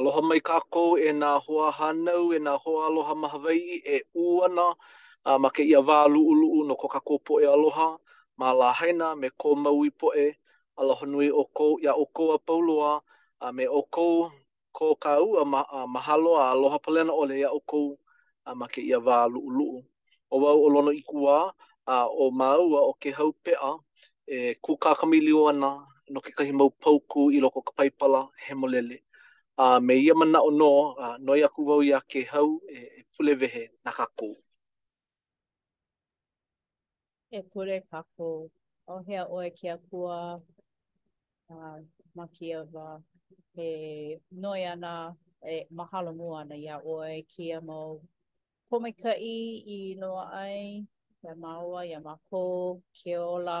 Aloha mai kākou e nā hoahānau, e nā hoaaloha ma Hawaiʻi e ʻū ana a ma kēia wā luʻuluʻu no ko kākou poʻe aloha ma Lāhaina me ko Maui poʻe. Aloha nui ʻoukou iā ʻoukou a pau loa a me ʻoukou ko Kāʻua mā a mahalo a aloha palena ʻole iā ʻoukou a ma kēia wā luʻuluʻu. ʻO wau ʻo Lonoikuwā, a ʻo māua ʻo Kēhau Peʻa, e kūkā kamaʻilio ana no kekahi mau paukū i loko o ka Paipala Hemolele. A me ia manaʻo nō, noi aku wau iā Kēhau e pule wehe na kākou. E pule kākou, ʻauhea ʻoe ke Akua a ma kēia wā he noi ana, e mahalo mua ana iā ʻoe i kēia mau pōmaikaʻi i loaʻa ai iā māua, iā mākou, ke ola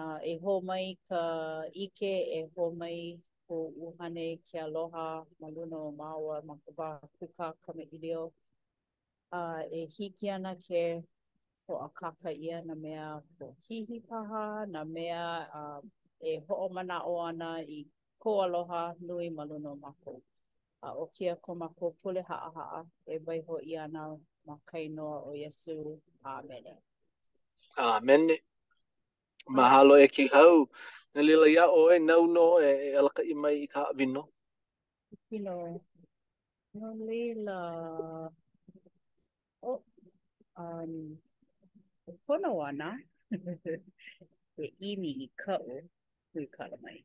A e hō mai ka ʻike, e hō mai ko ʻUhane ke aloha ma luna o māua ma ka wā kūkā kamaʻilio, a e hiki ana ke hoʻākāka ʻia nā mea pohihi paha, nā mea e hoʻomanaʻo ana i kou aloha nui ma luna o mākou. A ʻo kēia ko mākou pule haʻahaʻa e waiho ʻia ana ma ka inoa o Iesū. ʻĀmene. ʻĀmene. Mahalo e Kēhau. No laila iā ʻoe, nāu nō e alakaʻi mai i ka haʻawina. Hiki nō. No laila, oh, um, e pono ana e ʻimi i kaʻu huikala mai.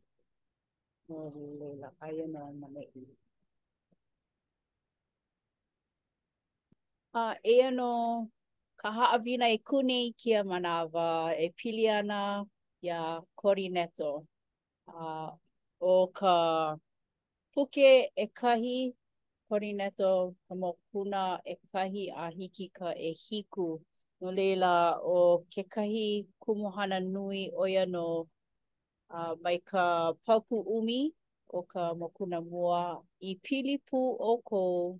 No laila, aia nō ma neʻi. A eia nō ka haʻawina e kū nei i kēia manawa e pili ana iā Korineto. A ʻo ka puke ʻekahi, Korineto, ka mokuna ʻekahi a hiki ka ʻehiku. No laila, ʻo kekahi kumuhana nui, ʻo ia nō A mai ka paukū ʻumi o ka mokuna mua, i pili pū ʻoukou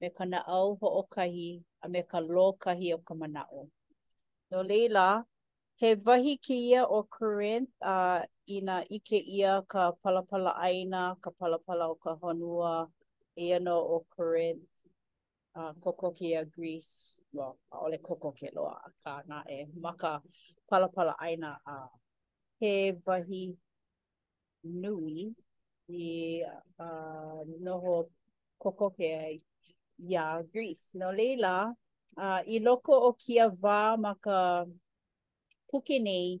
me ka naʻau hoʻokahi a me ka lōkahi o ka manaʻo. No laila, he wahi kēia ʻo Corinth, a inā ʻike ʻia ka palapala ʻāina, ka palapala o ka honua, eia nō ʻo Corinth. a kokoke iā Greece, well, ʻaʻole kokoke loa akā naʻe, ma ka palapala ʻāina a he wahi nui i uh, noho kokoke ai iā Greece. No laila, uh, i loko o kēia wā ma ka puke nei,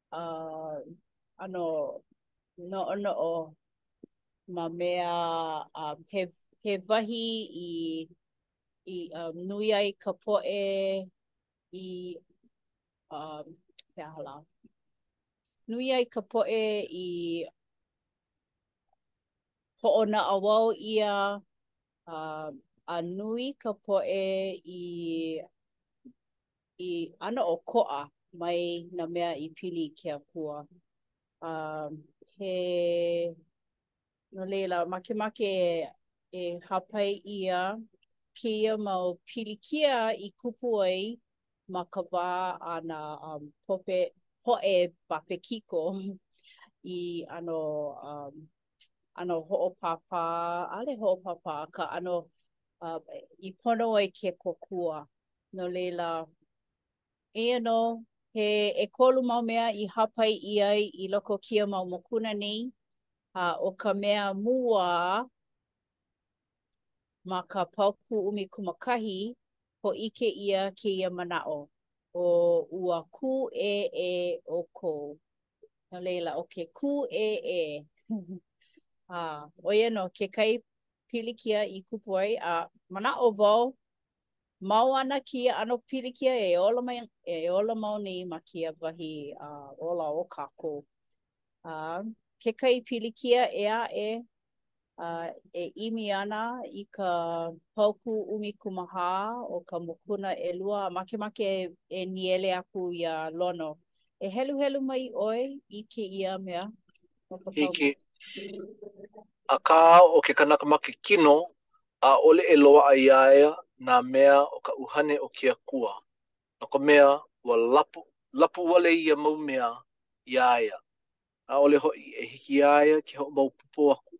a ʻano noʻonoʻo nā mea he he wahi i i nui ai ka poʻe i he aha lā nui ai ka poʻe i hoʻonaʻauao ʻia a nui ka poʻe i i ʻano ʻokoʻa mai nā mea i pili i ke Akua a he no laila makemake e hāpai ʻia kēia mau pilikia i kupu ai ma ka wā a nā um, pope poʻe papekiko i ʻano um, ʻano hoʻopāpā ʻaʻole hoʻopāpā ka ʻano i pono ai ke kōkua. No laila, eia nō, he ʻekolu mau mea i hāpai ʻia ai i loko o kēia mau mokuna nei, a ʻo ka mea mua, ma ka paukū ʻumikumakahi, hōʻike ʻia kēia manaʻo, ʻo ua kūʻēʻē ʻoukou. No laila, ʻo ke kūʻēʻē, a ʻo ia nō kekahi pilikia i kupu ai a manaʻo wau, mau ana kēia ʻano pilikia e ola mai e ola mau nei ma kēia wahi ola o kākou. A kekahi pilikia ʻē aʻe a e ʻimi ana i ka paukū ʻumikūmāhā o ka mokuna ʻelua a makemake e nīele aku iā Lono. E heluhelu mai ʻoe i kēia mea. Hiki. Akā, ʻo ke kanaka ma ke kino, ʻaʻole e loaʻa iā ia nā mea o ka ʻuhane o ke Akua, no ka mea, ua lapu, lapuwale ia mau mea iā ia. ʻaʻole hoʻi e hiki iā ia ke hoʻomaopopo aku,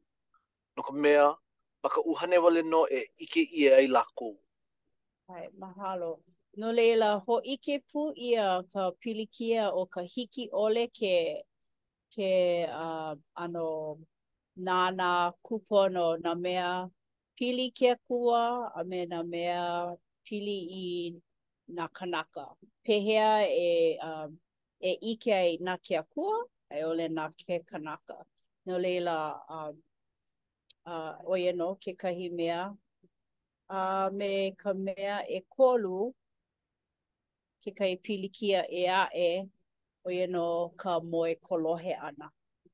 no ka mea, ma ka ʻuhane wale nō e ʻike ʻia ai lākou. ʻAe, mahalo. No laila, hōʻike pū ʻia ka pilikia o ka hiki ʻole ke ke ʻano nānā kūpono, nā mea pili ke Akua a me nā mea pili i nā kānaka. Pehea e e ʻike ai na ke Akua a i ʻole na ke kanaka. No laila, ʻo ia nō kekahi mea. A me ka mea ʻekolu, kekahi pilikia ʻē aʻe, ʻo ia nō ka moe kolohe ʻana.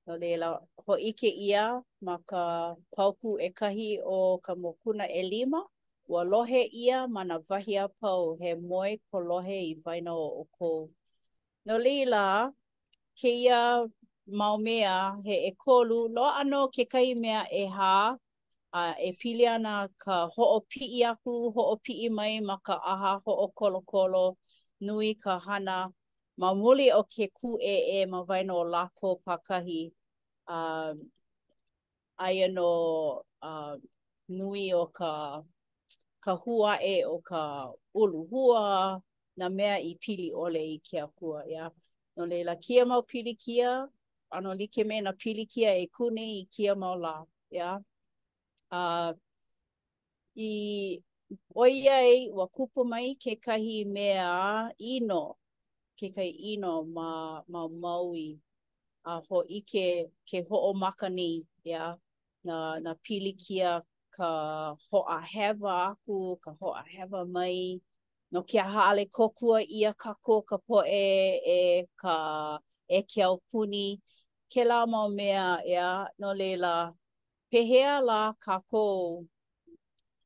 No laila, hōʻike ʻia ma ka paukū ʻekahi o ka mokuna ʻelima, ua lohe ʻia ma nā wahi a pau he moe kolohe i waena o ʻoukou. No laila, kēia mau mea he ʻekolu, loaʻa nō kekahi mea ʻehā a e pili ana ka hoʻopiʻi aku, hoʻopiʻi mai ma ka ʻaha hoʻokolokolo nui ka hana ma muli o ke kūʻēʻē ma waena o lākou pākahi a aia nō a nui o ka ka hū aʻe o ka uluhua, nā mea i pili ʻole i ke akua, ia. No laila, kēia mau pilikia, ʻano like me nā pilikia e kū nei i kēia mau lā, ia. A i ʻoiai ua kupu mai kekahi mea ʻino, kekahi ʻino ma ma Maui, a hōʻike ke hoʻomaka nei, ia, nā, nā pilikia ka hoʻāhewa aku, ka hoʻāhewa mai, no ke aha ʻaʻole kōkua ʻia kākou ka poʻe e ka e ke aupuni, kēlā mau mea ʻeā, no laila, pehea lā kākou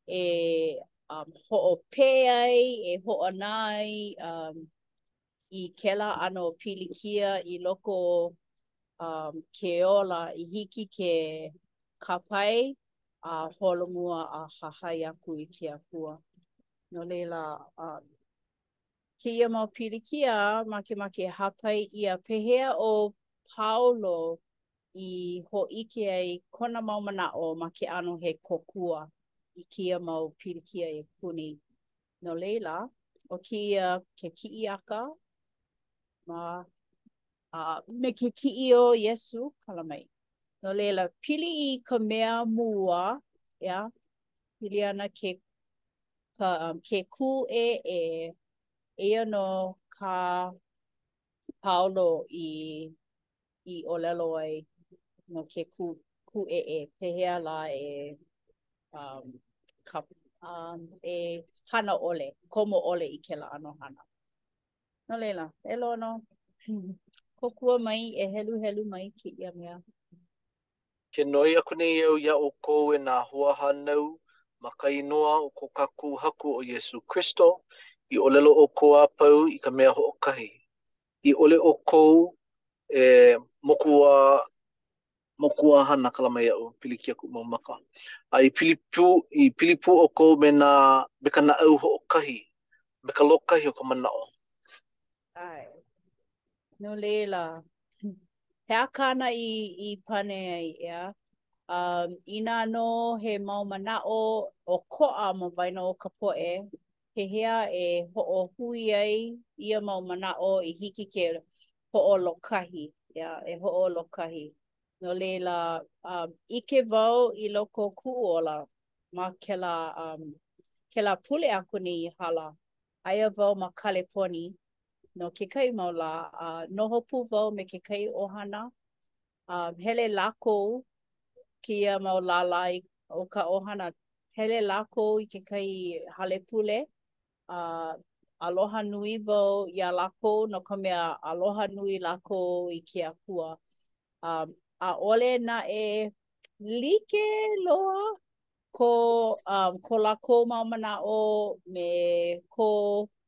e um, hoʻopē ai, e hoʻonā ai, um, i kēlā ʻano pilikia i loko o um, ke ola i hiki ke kāpae a holomua a hahai aku i ke akua. No laila, um, kēia mau pilikia makemake hāpai ʻia pehea ʻo Paulo i hōʻike ai kona mau manaʻo ma ke ʻano he kōkua i kēia mau pilikia e kū nei No laila, ʻo kēia ke kiʻiaka ma, a me ke kiʻi o Iesū e kala mai. No laila, pili i ka mea mua, ʻeā, pili ana i ke ka um, ke kūʻēʻē, eia nō kā Paulo i i ʻōlelo ai no ke kūʻēʻē, pehea lā e kapu, e hana ʻole, komo ʻole i kēlā ʻano hana. No laila, e loa nō, kōkua mai e heluhelu mai kēia mea. Ke noi aku nei au iā ʻoukou e nā hoahānau ma ka inoa o ko kākou Haku ʻo Iesū Kristo, i ʻōlelo ʻoukou a pau i ka mea hoʻokahi, I ʻole ʻoukou e mokuā, mokuāhana, kala mai iaʻu, pilikia kuʻu mau maka. A i pili pū, i pili pū ʻoukou me nā, me ka naʻau hoʻokahi, me ka lōkahi o ka manaʻo. ʻAe. No laila, he aha kāna i, i pane ai, ʻeā? Um, inā nō he mau manaʻo ʻokoʻa ma waena o ka poʻe, pehea e hoʻohui ai ia mau manaʻo i hiki ke hoʻolōkahi, yeah, e hoʻolōkahi. No laila, um, ʻike wau i loko o kuʻu ola ma kēlā, um, kēlā pule aku nei i hala. Aia wau ma Kaleponi no kekahi mau lā a noho pū wau me kekahi ʻohana um, hele lākou kēia mau lālā o ka ʻohana, hele lākou i kekahi hale pule, uh, aloha nui wau iā lākou no ka mea aloha nui lākou i ke akua. Um, ʻaʻole naʻe like loa ko um, ko lākou mau manaʻo me ko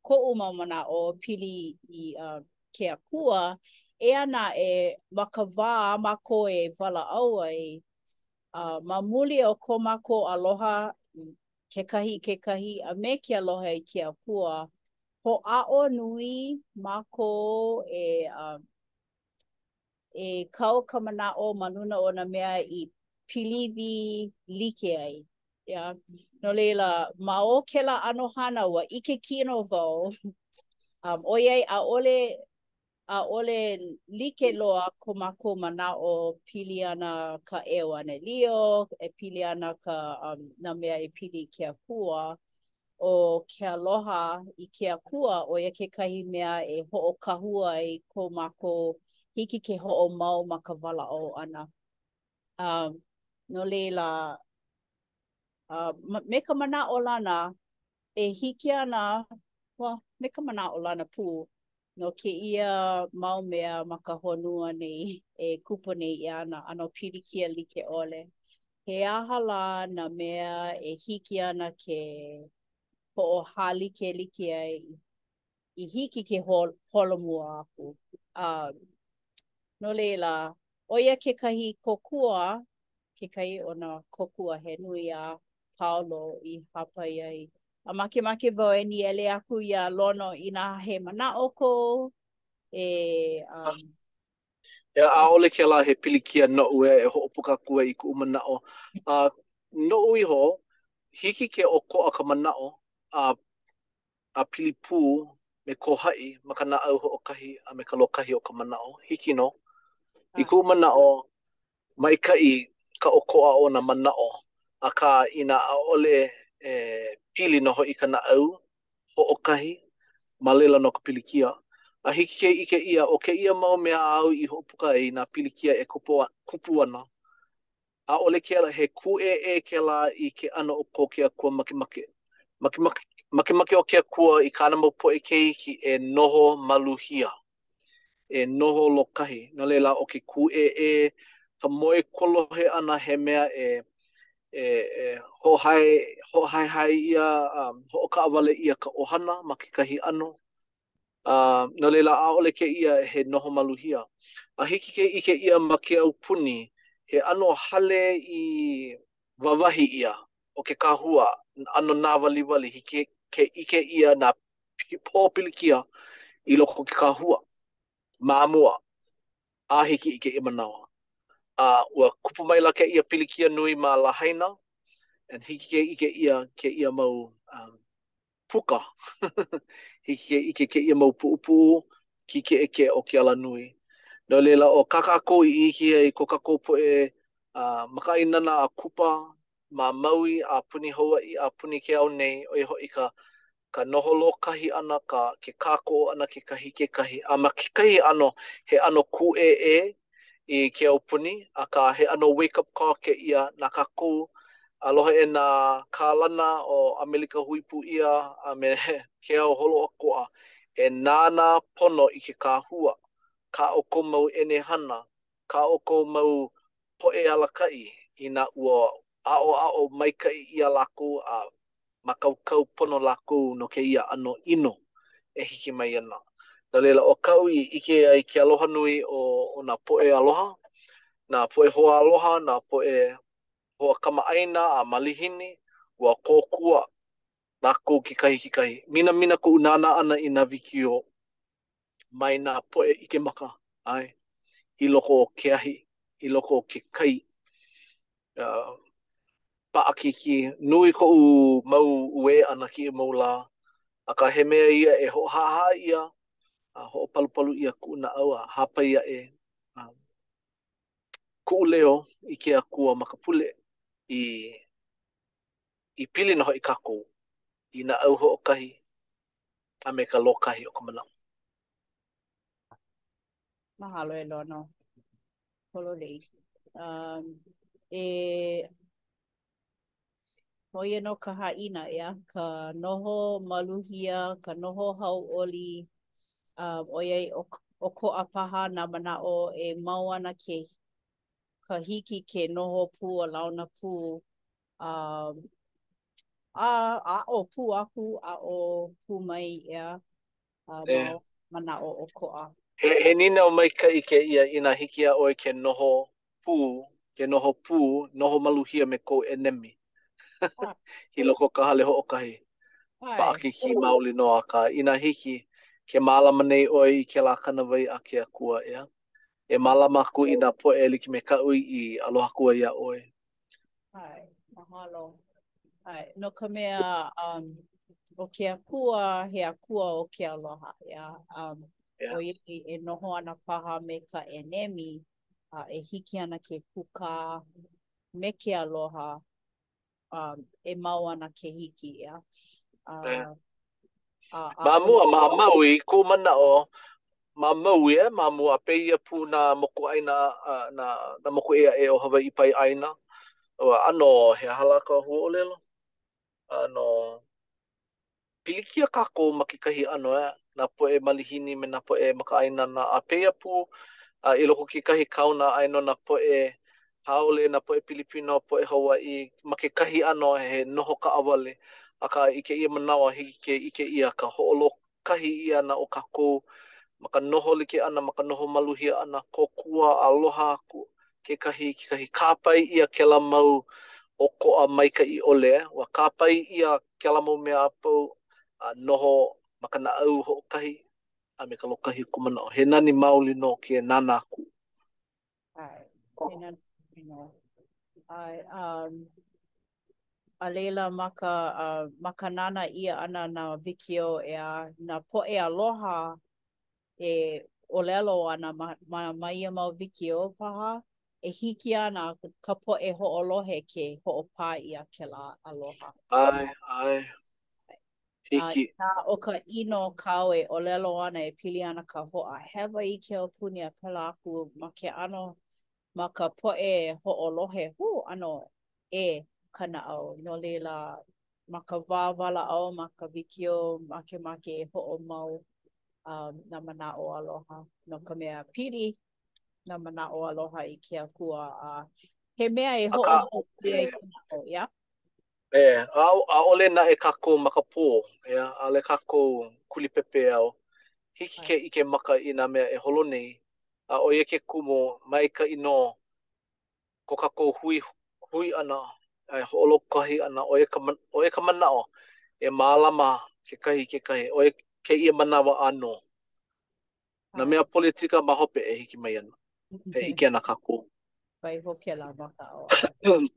koʻu mau manaʻo pili i uh, ke akua, eia naʻe ma ka wā mākou e walaʻau ai, uh, ma muli o ko mākou aloha kekahi i kekahi a me ke aloha i ke akua, hoʻāʻo nui mākou e, uh, e kau ka manaʻo ma luna o nā mea i piliwi like ai. Yeah, no laila, ma o kēlā ʻano hana ua ʻike kino wau, um, ʻoiai ʻaʻole, ʻaʻole like loa ko mākou manaʻo pili ana ka ʻEuanelio, e pili ana ka, um, nā mea e pili i ke Akua, ʻo ke aloha i ke Akua, ʻo ia kekahi mea e hoʻokahua i ko mākou hiki ke hoʻomau ma ka walaʻau ʻana. A no laila, a me ka manaʻolana e hiki ana, well, me ka manaʻolana pū, no kēia mau mea ma ka honua nei e kupu nei, yeah, nā ʻano pilikia like ʻole. He aha lā nā mea e hiki ana ke hoʻohālikelike ai i hiki ke holomua aku? A no laila, ʻo ia kekahi kōkua, kekahi o nā kōkua he nui a Paolo i hāpai ai. A makemake wau e nīele aku iā Lono inā he manaʻo kou e... Um... ʻEā, ʻaʻole kēlā he pilikia noʻu e hoʻopuka aku ai i kuʻu manaʻo. A noʻu iho, hiki ke ʻokoʻa ka manaʻo a, a pili pū me ko haʻi ma ka naʻau hoʻokahi a me ka lōkahi o ka manaʻo, hiki nō. I kuʻu manaʻo, Maikaʻi ka ʻokoʻa o nā manaʻo, akā, inā ʻaʻole e pili nō hoʻi ka naʻau hoʻokahi ma laila nō ka pilikia, a hiki ke ʻike ʻia ʻo kēia mau mea āu i hoʻopuka ai nā pilikia e kupu ana, ʻaʻole kēlā he kūʻēʻē kēlā i ke ʻano o ko ke akua makemake. Makemake ʻo ke akua i kāna mau poʻe keiki e noho maluhia. e noho lōkahi, no laila ʻo ke kūʻēʻē ka moekolohe ʻana he mea e e e hoʻohae hoʻohaehae ʻia a hoʻokaʻawale ʻia ka ʻohana ma kekahi ʻano a no laila ʻaʻole kēia he noho maluhia a hiki ke ʻike ʻia ma ke aupuni he ʻano hale i wāwahi ʻia ʻo ke kahua ʻano nāwaliwali hiki ke ʻike ʻia nā pōpilikia i loko o ke kahua ma mua a hiki i kēia manawa. A ua kupu maila kēia pilikia nui ma Lahaina, and hiki ke ʻike ʻia kēia mau puka, hiki ke ʻike kēia mau puʻupuʻu kīkeʻekeʻe o ke alanui. No laila, ʻo kā kākou i ʻike ai ko kākou poʻe makaʻāinana a kupa ma Maui a puni Hawaiʻi a puni ke ao nei, ʻo ia hoʻi ka ka noho lōkahi ʻana, ka ke kākoʻo ʻana kekahi i kekahi. A ma kekahi ʻano, he ʻano kūʻēʻē i ke aupuni, akā he ʻano wake up call kēia na kākou aloha e nā kalana o ʻAmelika Hui Pū ʻIa a me ke ao holoʻokoʻa e nānā pono i ke kahua, kā ʻoukou mau ʻenehana, kā ʻoukou mau poʻe alakaʻi, inā ua aʻoaʻo maikaʻi ʻia lākou a mākaukau pono lākou no kēia ʻano ʻino e hiki mai ana, no laila, ʻo kaʻu i ʻike ai ke aloha nui o nā poʻe aloha, nā poʻe hoaaloha, nā poʻe hoa kamaʻāina a malihini, ua kōkua lākou kekahi i kekahi. Minamina koʻu nānā ʻana i nā wikiō. mai nā poʻe ʻike maka, ʻae, i loko o ke ahi, i loko o ke kai. Uh, paʻakikī, nui koʻu mau uē ʻana kēia mau lā, akā he mea ia e hoʻohaʻahaʻa ʻia a hoʻopalupalu ʻia kuʻu naʻau a hāpai aʻe um, kuʻu leo i ke akua ma ka pule i i pilina hoʻi kākou i naʻau hoʻokahi a me ka lōkahi o ka manaʻo. Mahalo a loa nō. Pololei. Um, e ʻo ia nō ka hāʻina, ʻeā, ka noho maluhia, ka noho hauʻoli, um, ʻoiai ʻokoʻa paha nā manaʻo e mau ana ke ka hiki ke noho pū a launa pū a a aʻo pū aku, aʻo pū mai ʻeā uh, e. mau manaʻo ʻokoʻa. He, he nīnau maikaʻi kēia inā hiki iā ʻoe ke noho pū, ke noho pū, noho maluhia me kou ʻenemi ah. i loko o ka hale hoʻokahi. Paʻakikī maoli nō, akā, inā hiki, ke mālama nei ʻoe i kēlā kānāwai a ke Akua, ʻeā? E mālama aku i nā poʻe e like me kaʻu i aloha aku ai iā ʻoe. ʻAe, mahalo. ʻAe, no ka mea, um, ʻo ke Akua, he Akua o ke aloha, ʻeā. Um, yeah. ʻOiai e noho ana paha me ka ʻenemi, a e hiki ana ke kūkā me ke aloha, um, e mau ana ke hiki, ʻeā. Uh, yeah. Ma mua, ma Maui, koʻu manaʻo, ma Maui, eh, ma mua, pēia pū nā mokuʻāina, uh, nā, nā moku ʻē aʻe o Hawaiʻi Pae ʻĀina. Ua ʻano, he aha lā ka huaʻōlelo? ʻAno, pilikia kākou ma kekahi ʻano, eh, nā poʻe malihini me nā poʻe makaʻāinana, a pēia pū, uh, i loko o kekahi kaona, aia nō nā poʻe Haole, nā poʻe Pilipino, poʻe Hawaiʻi, ma kekahi ʻano he noho kaʻawale, akā i kēia manawa hiki ke ʻike ʻia ka hoʻolōkahi ʻia ʻana o kākou ma ka noho like ʻana, ma ka noho maluhia ʻana, kōkua, aloha aku kekahi i kekahi, kāpae ʻia kēlā mau ʻokoʻa maikaʻi ʻole, ua kāpae ʻia kēlā mau mea a pau a noho ma ka naʻau hoʻokahi a me ka lōkahi o ka manaʻo. He nani maoli nō ke nānā aku. A laila, ma ka, ma ka nānā ʻia ʻana nā wikiō, ʻeā, nā poʻe aloha e ʻōlelo ana ma, ma ia mau wikiō paha, e hiki ana ka poʻe hoʻolohe ke hoʻopā ʻia kēlā aloha. ʻAe, ʻae. A inā ʻo ka ʻino kāu e ʻōlelo ana e pili ana ka hoʻāhewa i ke aupuni a pēlā aku ma ke ʻano ma ka poʻe hoʻolohe, hū, ʻano ʻē ka naʻau. No laila, ma ka wā walaʻau ma ka wikiō makemake e hoʻomau nā manaʻo aloha, no ka mea, pili nā manaʻo aloha i ke Akua, a he mea e hoʻomau ʻia i ka naʻau. Yeah. ʻē, a ʻaʻole naʻe kākou makapō, ʻea, ʻaʻole kākou kuli pepeiao, hiki ke ʻike maka i nā mea e holo nei, a ʻo ia ke kumu, maikaʻi nō ko kākou hui hui ʻana a hoʻolōkahi ʻana, ʻo ia ka, ʻo ia ka manaʻo e mālama kekahi i kekahi, ʻo ia kēia manawa ʻānō. nā mea politika ma hope e hiki mai ana, e ʻike ana kākou. Waiho kēlā ma ka ʻaoʻao.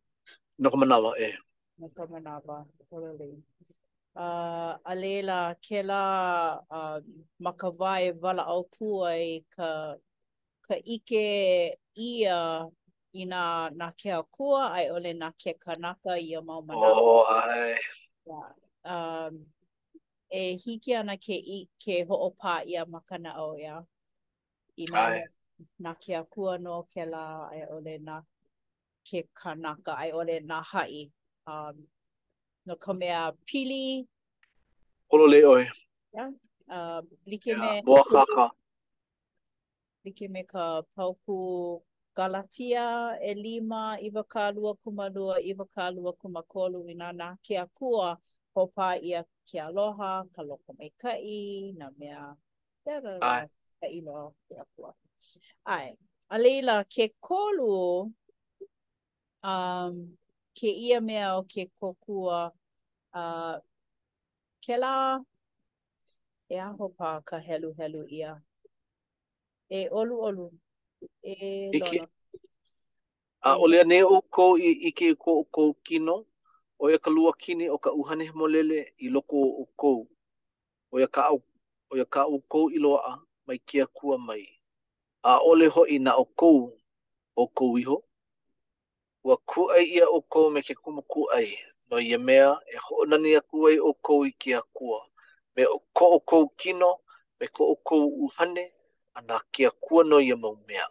No ka manawa, e. No ka manawa, pololei. Uh, a laila, kēlā uh, ma ka wā e walaʻau pū ai ka, ka ʻike ʻia inā na ke Akua a i ʻole na ke kanaka ia mau manaʻo. ʻAe. Yeah. Um, e hiki ana ke ʻike, hoʻopā ʻia ma ka naʻau ʻea. Inā na ke akua nō kēlā a i ʻole na ke kanaka a i ʻole na haʻi. Um, no ka mea pili. Pololei ʻoe. Yeah. Uh, like yeah. me. Mōakāka. like me ka paukū Galatia ʻelima, iwakāluakumalua, iwakāluakumakolu, inā na ke Akua hoʻopā ʻia ke aloha, ka lokomaikaʻi, nā mea da da, alakaʻi nō ke Akua. ʻAe. A laila, ke kolu, um, kēia mea o ke Kōkua, uh, kēlā E aho paha ka heluhelu ʻia. E ʻoluʻolu, e lono. ʻAʻole anei ʻoukou i ʻike i ko ʻoukou kino? ʻO ia ka luakini o ka ʻUhane Hemolele i loko o ʻoukou, ʻo ia ka ʻo ia kā ʻoukou i loaʻa mai ke Akua mai, ʻaʻole hoʻi na ʻoukou, ʻoukou iho. Ua kūʻai ʻia ʻoukou me ke kumu kūʻai, no ia mea, e hoʻonani aku ai ʻoukou i ke Akua, me ko ʻoukou kino, me ko ʻoukou ʻuhane, a na ke Akua nō ia mau mea.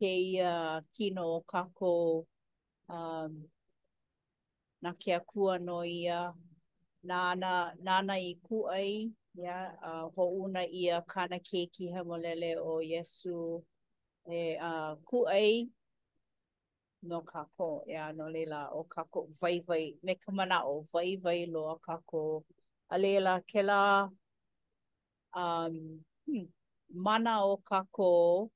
Kēia kino o kākou um, na ke Akua nō ia, nāna, nāna i kūʻai, yeah, uh, hoʻouna ʻia kāna keiki hemolele ʻo Iesū e uh, kūʻai no kākou, yeah, no laila, ʻo kākou waiwai, me ka manaʻo waiwai loa kākou, a laila, kēlā, um, hmm, mana o kākou,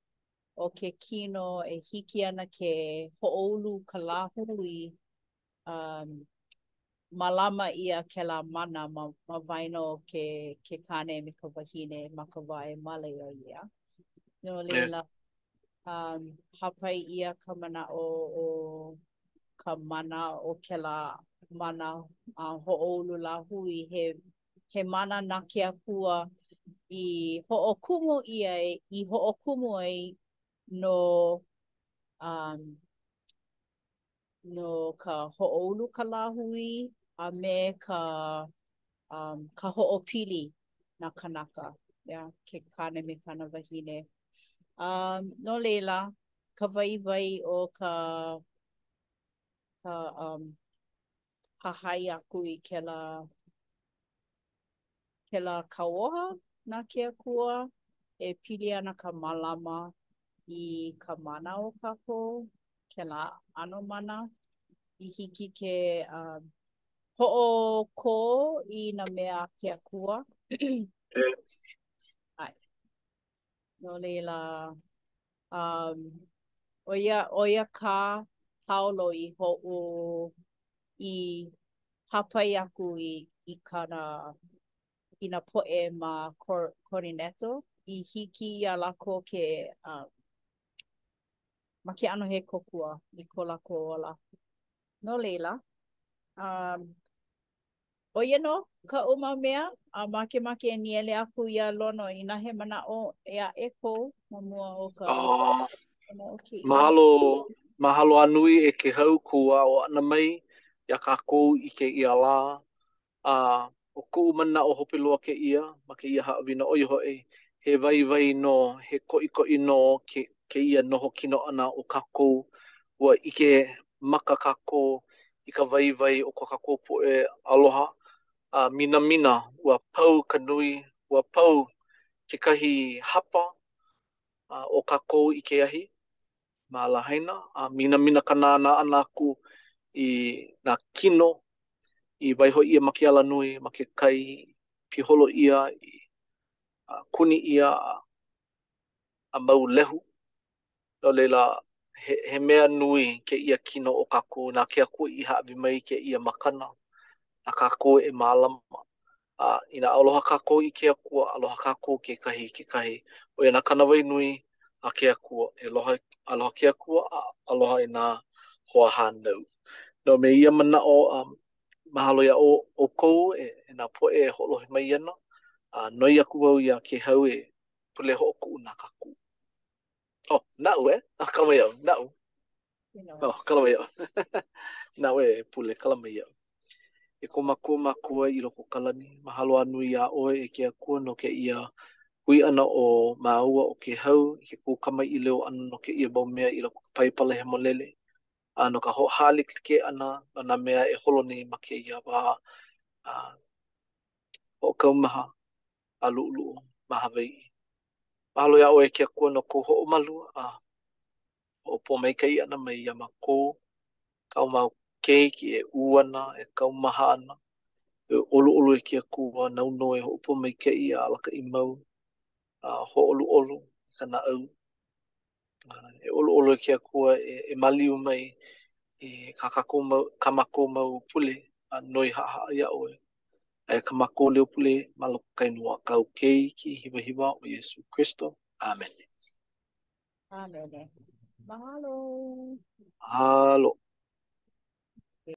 o ke kino e hiki ana ke hoʻoulu ka lāhui, umm, mālama ʻia kēlā mana ma ma waena o ke ke kāne me ka wahine ma ka wā e male ai, yeah. No laila, umm, hāpai ʻia ka manaʻo o ka mana o kēlā mana a hoʻoulu lāhui he he mana na ke Akua i hoʻokumu ʻia ai, i hoʻokumu ai no, um, no ka hoʻoulu ka lāhui a me ka, um, ka hoʻopili nā kānaka, yeah, ke kāne me kāna wahine. Um, no laila, ka waiwai o ka, ka, um, hahai aku i kēlā kēlā kauoha na ke Akua e pili ana ka mālama i ka mana o kākou, kēlā ʻano mana i hiki ke um hoʻokō i nā mea a ke Akua. No laila, um, ʻo ia, ʻo ia kā Paulo i hoʻō, i hāpai aku i, i kāna, i nā poʻe ma Kor, Korineto, i hiki iā lākou ke, um, ma ke ʻano he kōkua i ko lākou ola. No laila, um, ʻO ia nō kaʻu mau mea a makemake e nīele aku iā Lono inā he manaʻo ʻē aʻe kou ma mua o ka, oh, okay. Mahalo, mahalo a nui e Kēhau kou aʻo ʻana mai iā kākou i kēia lā. A ʻo koʻu manaʻo hope loa kēia ma kēia haʻawina ʻo ia hoʻi, he waiwai nō, he koʻikoʻi nō ke kēia noho kino ʻana o kākou. Ua ʻike maka kākou i ka waiwai o ko kākou poʻe aloha a minamina, ua pau ka nui, ua pau kekahi hapa o kākou i ke ahi ma Lahaina, a minamina ka nānā ʻana aku i nā kino i waiho ʻia ma ke alanui, ma ke kai i piholo ʻia, i kuni ʻia a mau lehu. No laila, he, he mea nui kēia kino o kākou na ke Akua i hāʻawi mai kēia makana, na kākou e mālama. A, inā aloha kākou i ke Akua, aloha kākou kekahi i kekahi. ʻO ia nā kānāwai nui a ke Akua, e aloha, aloha i ke Akua, a aloha i nā hoahānau. No, me ia manaʻo, um, mahalo iā ʻo, ʻoukou e, e nā poʻe e hoʻolohe mai ana, a noi aku au iā Kēhau e, pule hoʻokuʻu na kākou. Oh, naʻu e, ah, kala mai au, naʻu. Oh, kala mai au. naʻu e, pule, kala mai au. E ko mākou Makua i loko o ka lani, mahalo a nui iā ʻoe e ke Akua no kēia hui ʻana o māua ʻo Kēhau i ke kūkamaʻilio ʻana no kēia mau mea i loko o ka Paipala Hemolele. A no ka hoʻohālikelike ʻana no nā mea e holo nei ma kēia wā. A, hoʻokaumaha. a luʻuluʻu ma Hawaiʻi. Mahalo iā ʻoe e ke Akua no kou hoʻomalu a hoʻopōmaikaʻi ʻana mai iā mākou, kāu mau keiki e ū ana, e kaumaha ana, e ʻoluʻolu e ke Akua, nāu nō e hoʻopōmaikaʻi a alakaʻi mau, a hōʻoluʻolu i ka naʻau. e ʻoluʻolu e ke Akua e maliu mai i kā kākou mau, kā mākou mau pule a noi haʻahaʻa iā ʻoe. Aia kā mākou leo pule ma loko o ka inoa o kāu Keiki hiwahiwa ʻo Iesū Kristo. ʻĀmene. ʻĀmene. Mahalo. Mahalo.